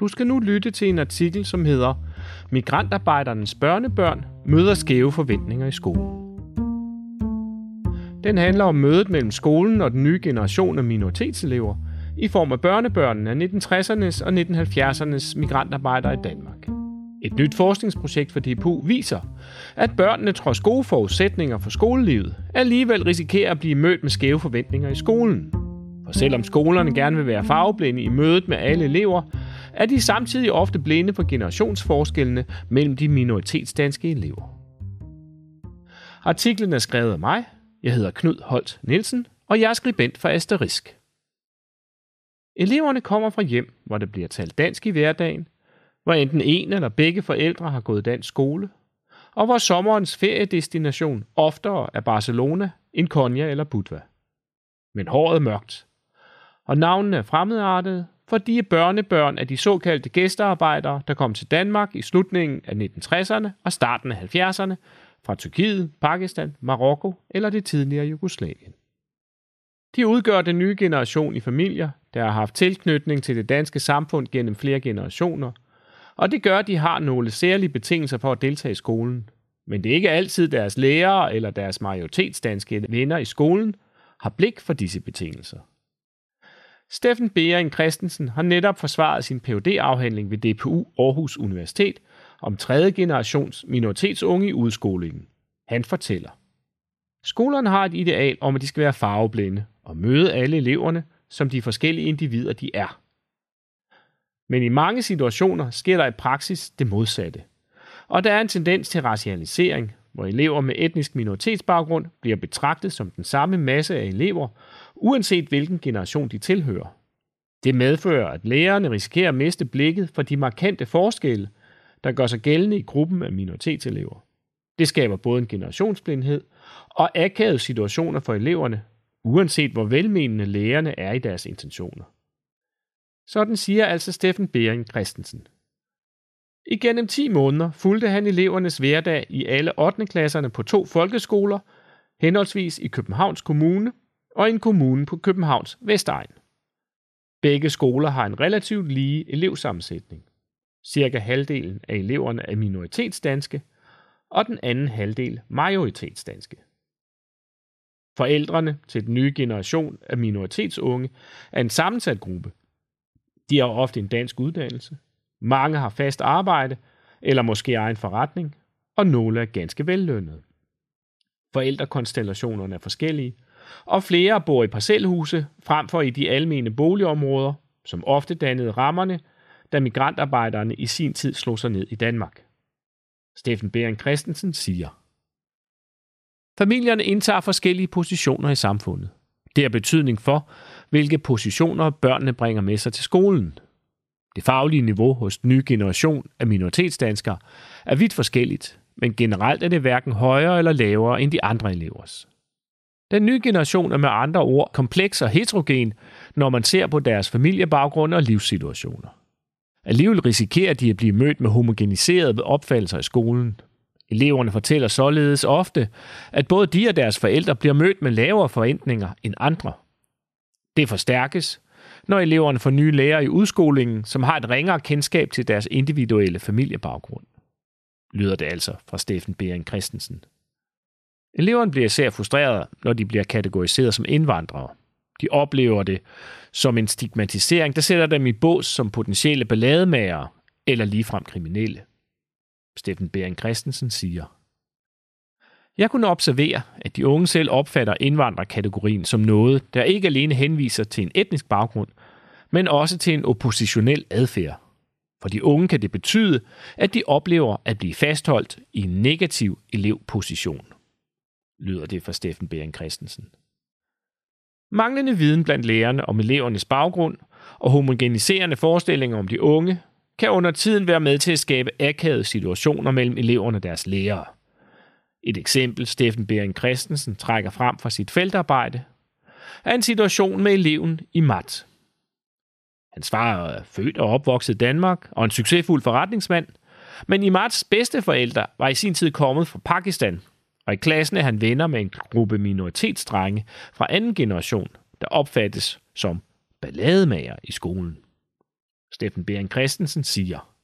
Du skal nu lytte til en artikel, som hedder Migrantarbejdernes børnebørn møder skæve forventninger i skolen. Den handler om mødet mellem skolen og den nye generation af minoritetselever i form af børnebørnene af 1960'ernes og 1970'ernes migrantarbejdere i Danmark. Et nyt forskningsprojekt for DPU viser, at børnene trods gode forudsætninger for skolelivet alligevel risikerer at blive mødt med skæve forventninger i skolen. For selvom skolerne gerne vil være farveblinde i mødet med alle elever, er de samtidig ofte blinde for generationsforskellene mellem de minoritetsdanske elever. Artiklen er skrevet af mig. Jeg hedder Knud Holt Nielsen, og jeg er skribent for Asterisk. Eleverne kommer fra hjem, hvor der bliver talt dansk i hverdagen, hvor enten en eller begge forældre har gået dansk skole, og hvor sommerens feriedestination oftere er Barcelona end Konya eller Budva. Men håret er mørkt, og navnene er fremmedartede, for de er børnebørn af de såkaldte gæstearbejdere, der kom til Danmark i slutningen af 1960'erne og starten af 70'erne fra Tyrkiet, Pakistan, Marokko eller det tidligere Jugoslavien. De udgør den nye generation i familier, der har haft tilknytning til det danske samfund gennem flere generationer, og det gør, at de har nogle særlige betingelser for at deltage i skolen. Men det er ikke altid deres lærere eller deres majoritetsdanske venner i skolen har blik for disse betingelser. Steffen Bering Christensen har netop forsvaret sin phd afhandling ved DPU Aarhus Universitet om tredje generations minoritetsunge i udskolingen. Han fortæller. Skolerne har et ideal om, at de skal være farveblinde og møde alle eleverne, som de forskellige individer de er. Men i mange situationer sker der i praksis det modsatte. Og der er en tendens til racialisering, hvor elever med etnisk minoritetsbaggrund bliver betragtet som den samme masse af elever, uanset hvilken generation de tilhører. Det medfører, at lærerne risikerer at miste blikket for de markante forskelle, der gør sig gældende i gruppen af minoritetselever. Det skaber både en generationsblindhed og akavede situationer for eleverne, uanset hvor velmenende lærerne er i deres intentioner. Sådan siger altså Steffen Bering Christensen. Igennem 10 måneder fulgte han elevernes hverdag i alle 8. klasserne på to folkeskoler, henholdsvis i Københavns Kommune og en kommune på Københavns Vestegn. Begge skoler har en relativt lige elevsammensætning. Cirka halvdelen af eleverne er minoritetsdanske, og den anden halvdel majoritetsdanske. Forældrene til den nye generation af minoritetsunge er en sammensat gruppe. De har ofte en dansk uddannelse, mange har fast arbejde eller måske egen forretning, og nogle er ganske vellønnede. Forældrekonstellationerne er forskellige, og flere bor i parcelhuse frem for i de almene boligområder, som ofte dannede rammerne, da migrantarbejderne i sin tid slog sig ned i Danmark. Steffen Bering Christensen siger, Familierne indtager forskellige positioner i samfundet. Det har betydning for, hvilke positioner børnene bringer med sig til skolen. Det faglige niveau hos den nye generation af minoritetsdanskere er vidt forskelligt, men generelt er det hverken højere eller lavere end de andre elevers. Den nye generation er med andre ord kompleks og heterogen, når man ser på deres familiebaggrund og livssituationer. Alligevel risikerer de at blive mødt med homogeniserede opfattelser i skolen. Eleverne fortæller således ofte, at både de og deres forældre bliver mødt med lavere forventninger end andre. Det forstærkes, når eleverne får nye lærere i udskolingen, som har et ringere kendskab til deres individuelle familiebaggrund. Lyder det altså fra Steffen Bering Christensen. Eleverne bliver især frustrerede, når de bliver kategoriseret som indvandrere. De oplever det som en stigmatisering, der sætter dem i bås som potentielle ballademager eller ligefrem kriminelle. Steffen Bering Christensen siger. Jeg kunne observere, at de unge selv opfatter indvandrerkategorien som noget, der ikke alene henviser til en etnisk baggrund, men også til en oppositionel adfærd. For de unge kan det betyde, at de oplever at blive fastholdt i en negativ elevposition lyder det fra Steffen Bering Christensen. Manglende viden blandt lærerne om elevernes baggrund og homogeniserende forestillinger om de unge kan under tiden være med til at skabe akavede situationer mellem eleverne og deres lærere. Et eksempel, Steffen Bering Christensen trækker frem fra sit feltarbejde, er en situation med eleven i mat. Hans far er født og opvokset i Danmark og en succesfuld forretningsmand, men i Mats bedste forældre var i sin tid kommet fra Pakistan og i klassen er han venner med en gruppe minoritetsdrenge fra anden generation, der opfattes som ballademager i skolen. Steffen Bering Christensen siger.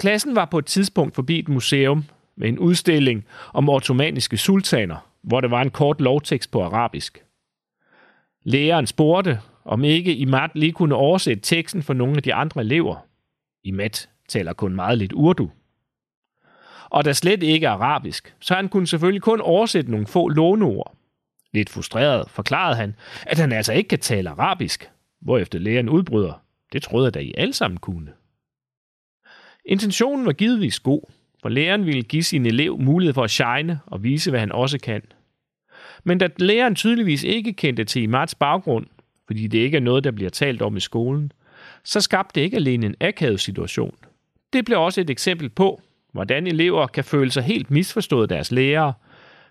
Klassen var på et tidspunkt forbi et museum med en udstilling om ottomaniske sultaner, hvor der var en kort lovtekst på arabisk. Læreren spurgte, om ikke Imat lige kunne oversætte teksten for nogle af de andre elever. Imat taler kun meget lidt urdu. Og der slet ikke er arabisk, så han kunne selvfølgelig kun oversætte nogle få låneord. Lidt frustreret forklarede han, at han altså ikke kan tale arabisk, hvorefter læreren udbryder. Det troede jeg da I alle sammen kunne. Intentionen var givetvis god, for læreren ville give sin elev mulighed for at shine og vise, hvad han også kan. Men da læreren tydeligvis ikke kendte til Imats baggrund, fordi det ikke er noget, der bliver talt om i skolen, så skabte det ikke alene en akavet situation. Det blev også et eksempel på, hvordan elever kan føle sig helt misforstået deres lærere,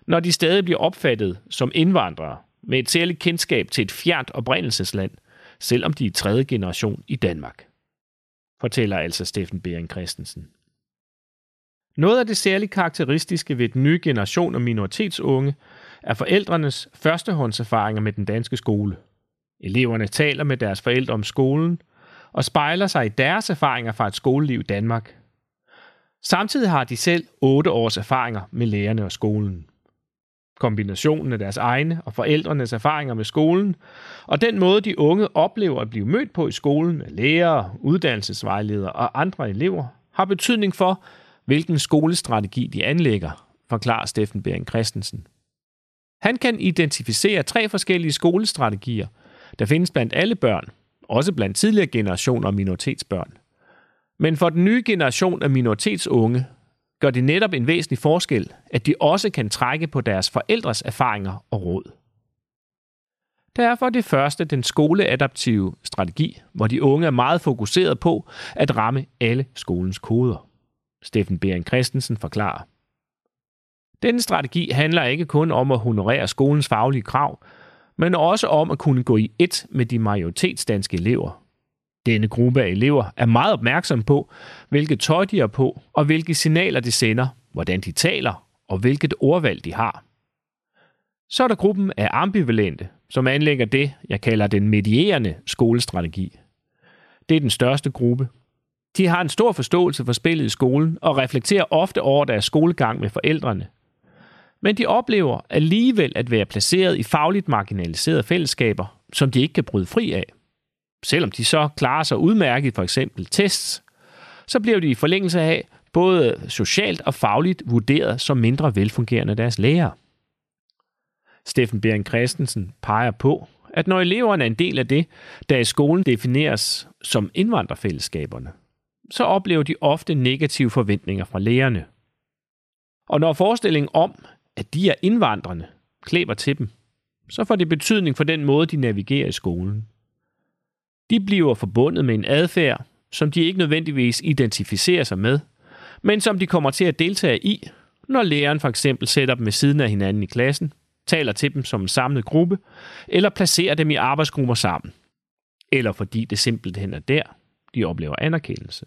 når de stadig bliver opfattet som indvandrere med et særligt kendskab til et fjernt oprindelsesland, selvom de er tredje generation i Danmark. Fortæller altså Steffen Bering Christensen. Noget af det særligt karakteristiske ved den nye generation af minoritetsunge er forældrenes førstehåndserfaringer med den danske skole. Eleverne taler med deres forældre om skolen og spejler sig i deres erfaringer fra et skoleliv i Danmark. Samtidig har de selv otte års erfaringer med lærerne og skolen. Kombinationen af deres egne og forældrenes erfaringer med skolen, og den måde de unge oplever at blive mødt på i skolen af lærere, uddannelsesvejledere og andre elever, har betydning for, hvilken skolestrategi de anlægger, forklarer Steffen Bering Christensen. Han kan identificere tre forskellige skolestrategier, der findes blandt alle børn, også blandt tidligere generationer og minoritetsbørn. Men for den nye generation af minoritetsunge gør det netop en væsentlig forskel, at de også kan trække på deres forældres erfaringer og råd. Derfor det første den skoleadaptive strategi, hvor de unge er meget fokuseret på at ramme alle skolens koder. Steffen Bering Christensen forklarer. Denne strategi handler ikke kun om at honorere skolens faglige krav, men også om at kunne gå i et med de majoritetsdanske elever. Denne gruppe af elever er meget opmærksom på, hvilket tøj de er på, og hvilke signaler de sender, hvordan de taler, og hvilket ordvalg de har. Så er der gruppen af ambivalente, som anlægger det, jeg kalder den medierende skolestrategi. Det er den største gruppe. De har en stor forståelse for spillet i skolen og reflekterer ofte over deres skolegang med forældrene, men de oplever alligevel at være placeret i fagligt marginaliserede fællesskaber, som de ikke kan bryde fri af. Selvom de så klarer sig udmærket for eksempel tests, så bliver de i forlængelse af både socialt og fagligt vurderet som mindre velfungerende deres lærer. Steffen Bering Christensen peger på, at når eleverne er en del af det, der i skolen defineres som indvandrerfællesskaberne, så oplever de ofte negative forventninger fra lærerne. Og når forestillingen om, at de er indvandrende, klæber til dem, så får det betydning for den måde, de navigerer i skolen. De bliver forbundet med en adfærd, som de ikke nødvendigvis identificerer sig med, men som de kommer til at deltage i, når læreren for eksempel sætter dem ved siden af hinanden i klassen, taler til dem som en samlet gruppe, eller placerer dem i arbejdsgrupper sammen. Eller fordi det simpelthen er der, de oplever anerkendelse.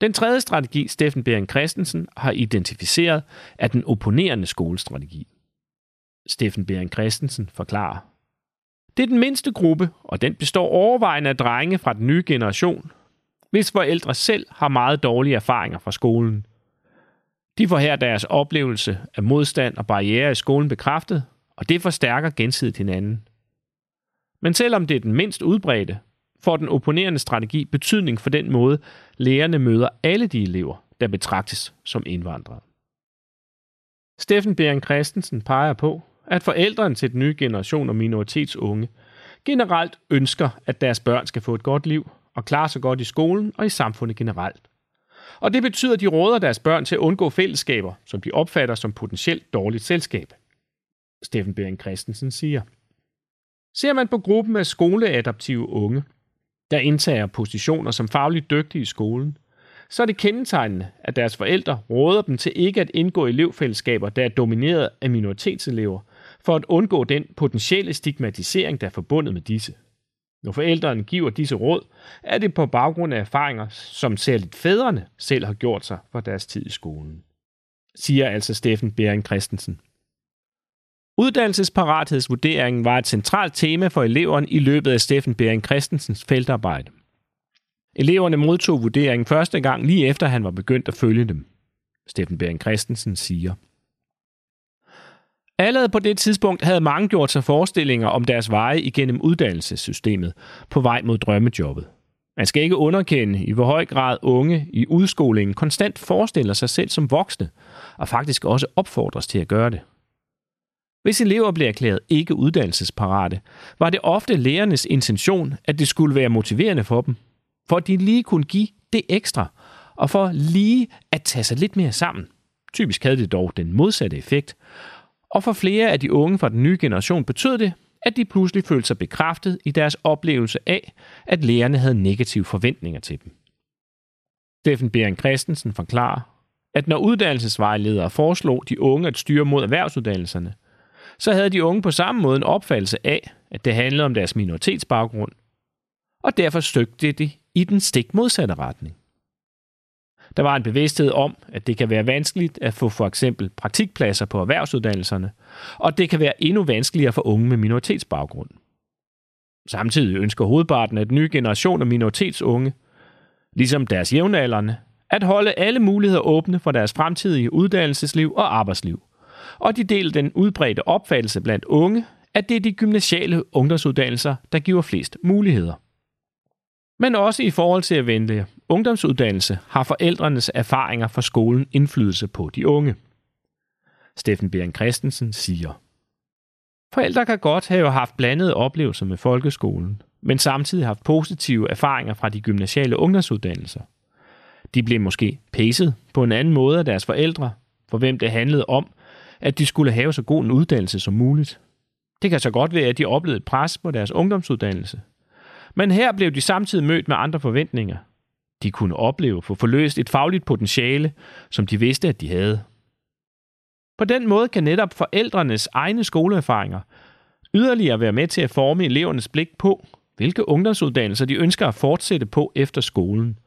Den tredje strategi, Steffen Bering Christensen har identificeret, er den opponerende skolestrategi. Steffen Bering Christensen forklarer. Det er den mindste gruppe, og den består overvejende af drenge fra den nye generation, hvis forældre selv har meget dårlige erfaringer fra skolen. De får her deres oplevelse af modstand og barriere i skolen bekræftet, og det forstærker gensidigt hinanden. Men selvom det er den mindst udbredte, får den opponerende strategi betydning for den måde, lærerne møder alle de elever, der betragtes som indvandrere. Steffen Bering Christensen peger på, at forældrene til den nye generation af minoritetsunge generelt ønsker, at deres børn skal få et godt liv og klare sig godt i skolen og i samfundet generelt. Og det betyder, at de råder deres børn til at undgå fællesskaber, som de opfatter som potentielt dårligt selskab. Steffen Bering Christensen siger. Ser man på gruppen af skoleadaptive unge, der indtager positioner som fagligt dygtige i skolen, så er det kendetegnende, at deres forældre råder dem til ikke at indgå i elevfællesskaber, der er domineret af minoritetselever, for at undgå den potentielle stigmatisering, der er forbundet med disse. Når forældrene giver disse råd, er det på baggrund af erfaringer, som særligt fædrene selv har gjort sig for deres tid i skolen. Siger altså Steffen Bering Christensen. Uddannelsesparathedsvurderingen var et centralt tema for eleverne i løbet af Steffen Bering Christensens feltarbejde. Eleverne modtog vurderingen første gang lige efter han var begyndt at følge dem. Steffen Bering Christensen siger. Allerede på det tidspunkt havde mange gjort sig forestillinger om deres veje igennem uddannelsessystemet på vej mod drømmejobbet. Man skal ikke underkende, i hvor høj grad unge i udskolingen konstant forestiller sig selv som voksne, og faktisk også opfordres til at gøre det. Hvis elever blev erklæret ikke uddannelsesparate, var det ofte lærernes intention, at det skulle være motiverende for dem, for at de lige kunne give det ekstra, og for lige at tage sig lidt mere sammen. Typisk havde det dog den modsatte effekt, og for flere af de unge fra den nye generation betød det, at de pludselig følte sig bekræftet i deres oplevelse af, at lærerne havde negative forventninger til dem. Steffen Bering Christensen forklarer, at når uddannelsesvejledere foreslog de unge at styre mod erhvervsuddannelserne, så havde de unge på samme måde en opfattelse af, at det handlede om deres minoritetsbaggrund, og derfor støgte de i den stik modsatte retning. Der var en bevidsthed om, at det kan være vanskeligt at få for eksempel praktikpladser på erhvervsuddannelserne, og det kan være endnu vanskeligere for unge med minoritetsbaggrund. Samtidig ønsker hovedparten af den nye generation af minoritetsunge, ligesom deres jævnaldrende, at holde alle muligheder åbne for deres fremtidige uddannelsesliv og arbejdsliv. Og de deler den udbredte opfattelse blandt unge, at det er de gymnasiale ungdomsuddannelser, der giver flest muligheder. Men også i forhold til at vente ungdomsuddannelse har forældrenes erfaringer fra skolen indflydelse på de unge. Steffen Bering Christensen siger, Forældre kan godt have haft blandede oplevelser med folkeskolen, men samtidig haft positive erfaringer fra de gymnasiale ungdomsuddannelser. De blev måske pæset på en anden måde af deres forældre, for hvem det handlede om, at de skulle have så god en uddannelse som muligt. Det kan så godt være, at de oplevede pres på deres ungdomsuddannelse. Men her blev de samtidig mødt med andre forventninger, de kunne opleve få forløst et fagligt potentiale, som de vidste, at de havde. På den måde kan netop forældrenes egne skoleerfaringer yderligere være med til at forme elevernes blik på, hvilke ungdomsuddannelser de ønsker at fortsætte på efter skolen.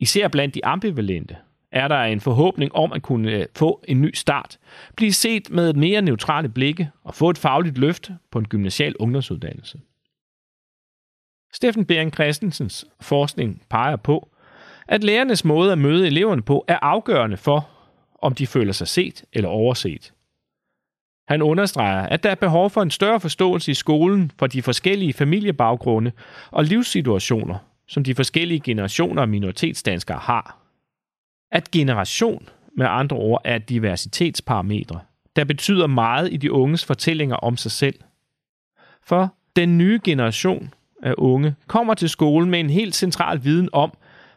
Især blandt de ambivalente er der en forhåbning om at kunne øh, få en ny start, blive set med et mere neutrale blikke og få et fagligt løft på en gymnasial ungdomsuddannelse. Steffen Bering Christensens forskning peger på, at lærernes måde at møde eleverne på er afgørende for, om de føler sig set eller overset. Han understreger, at der er behov for en større forståelse i skolen for de forskellige familiebaggrunde og livssituationer, som de forskellige generationer af minoritetsdanskere har. At generation med andre ord er et diversitetsparametre, der betyder meget i de unges fortællinger om sig selv. For den nye generation af unge kommer til skolen med en helt central viden om,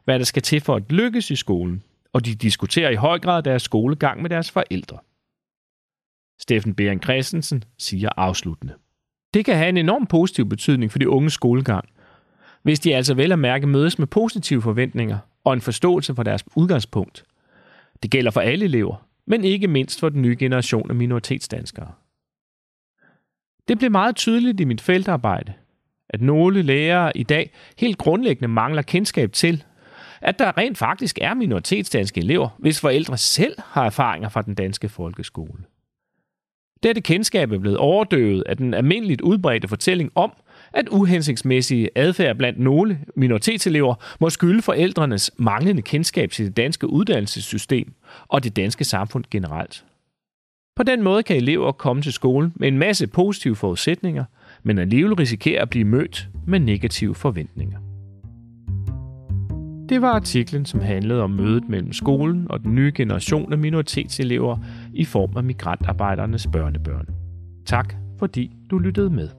hvad der skal til for at lykkes i skolen, og de diskuterer i høj grad deres skolegang med deres forældre. Steffen Bering Christensen siger afsluttende. Det kan have en enorm positiv betydning for de unge skolegang, hvis de altså vel at mærke mødes med positive forventninger og en forståelse for deres udgangspunkt. Det gælder for alle elever, men ikke mindst for den nye generation af minoritetsdanskere. Det blev meget tydeligt i mit feltarbejde, at nogle lærere i dag helt grundlæggende mangler kendskab til, at der rent faktisk er minoritetsdanske elever, hvis forældre selv har erfaringer fra den danske folkeskole. Dette kendskab er blevet overdøvet af den almindeligt udbredte fortælling om, at uhensigtsmæssige adfærd blandt nogle minoritetselever må skylde forældrenes manglende kendskab til det danske uddannelsessystem og det danske samfund generelt. På den måde kan elever komme til skolen med en masse positive forudsætninger – men alligevel risikerer at blive mødt med negative forventninger. Det var artiklen, som handlede om mødet mellem skolen og den nye generation af minoritetselever i form af migrantarbejdernes børnebørn. Tak fordi du lyttede med.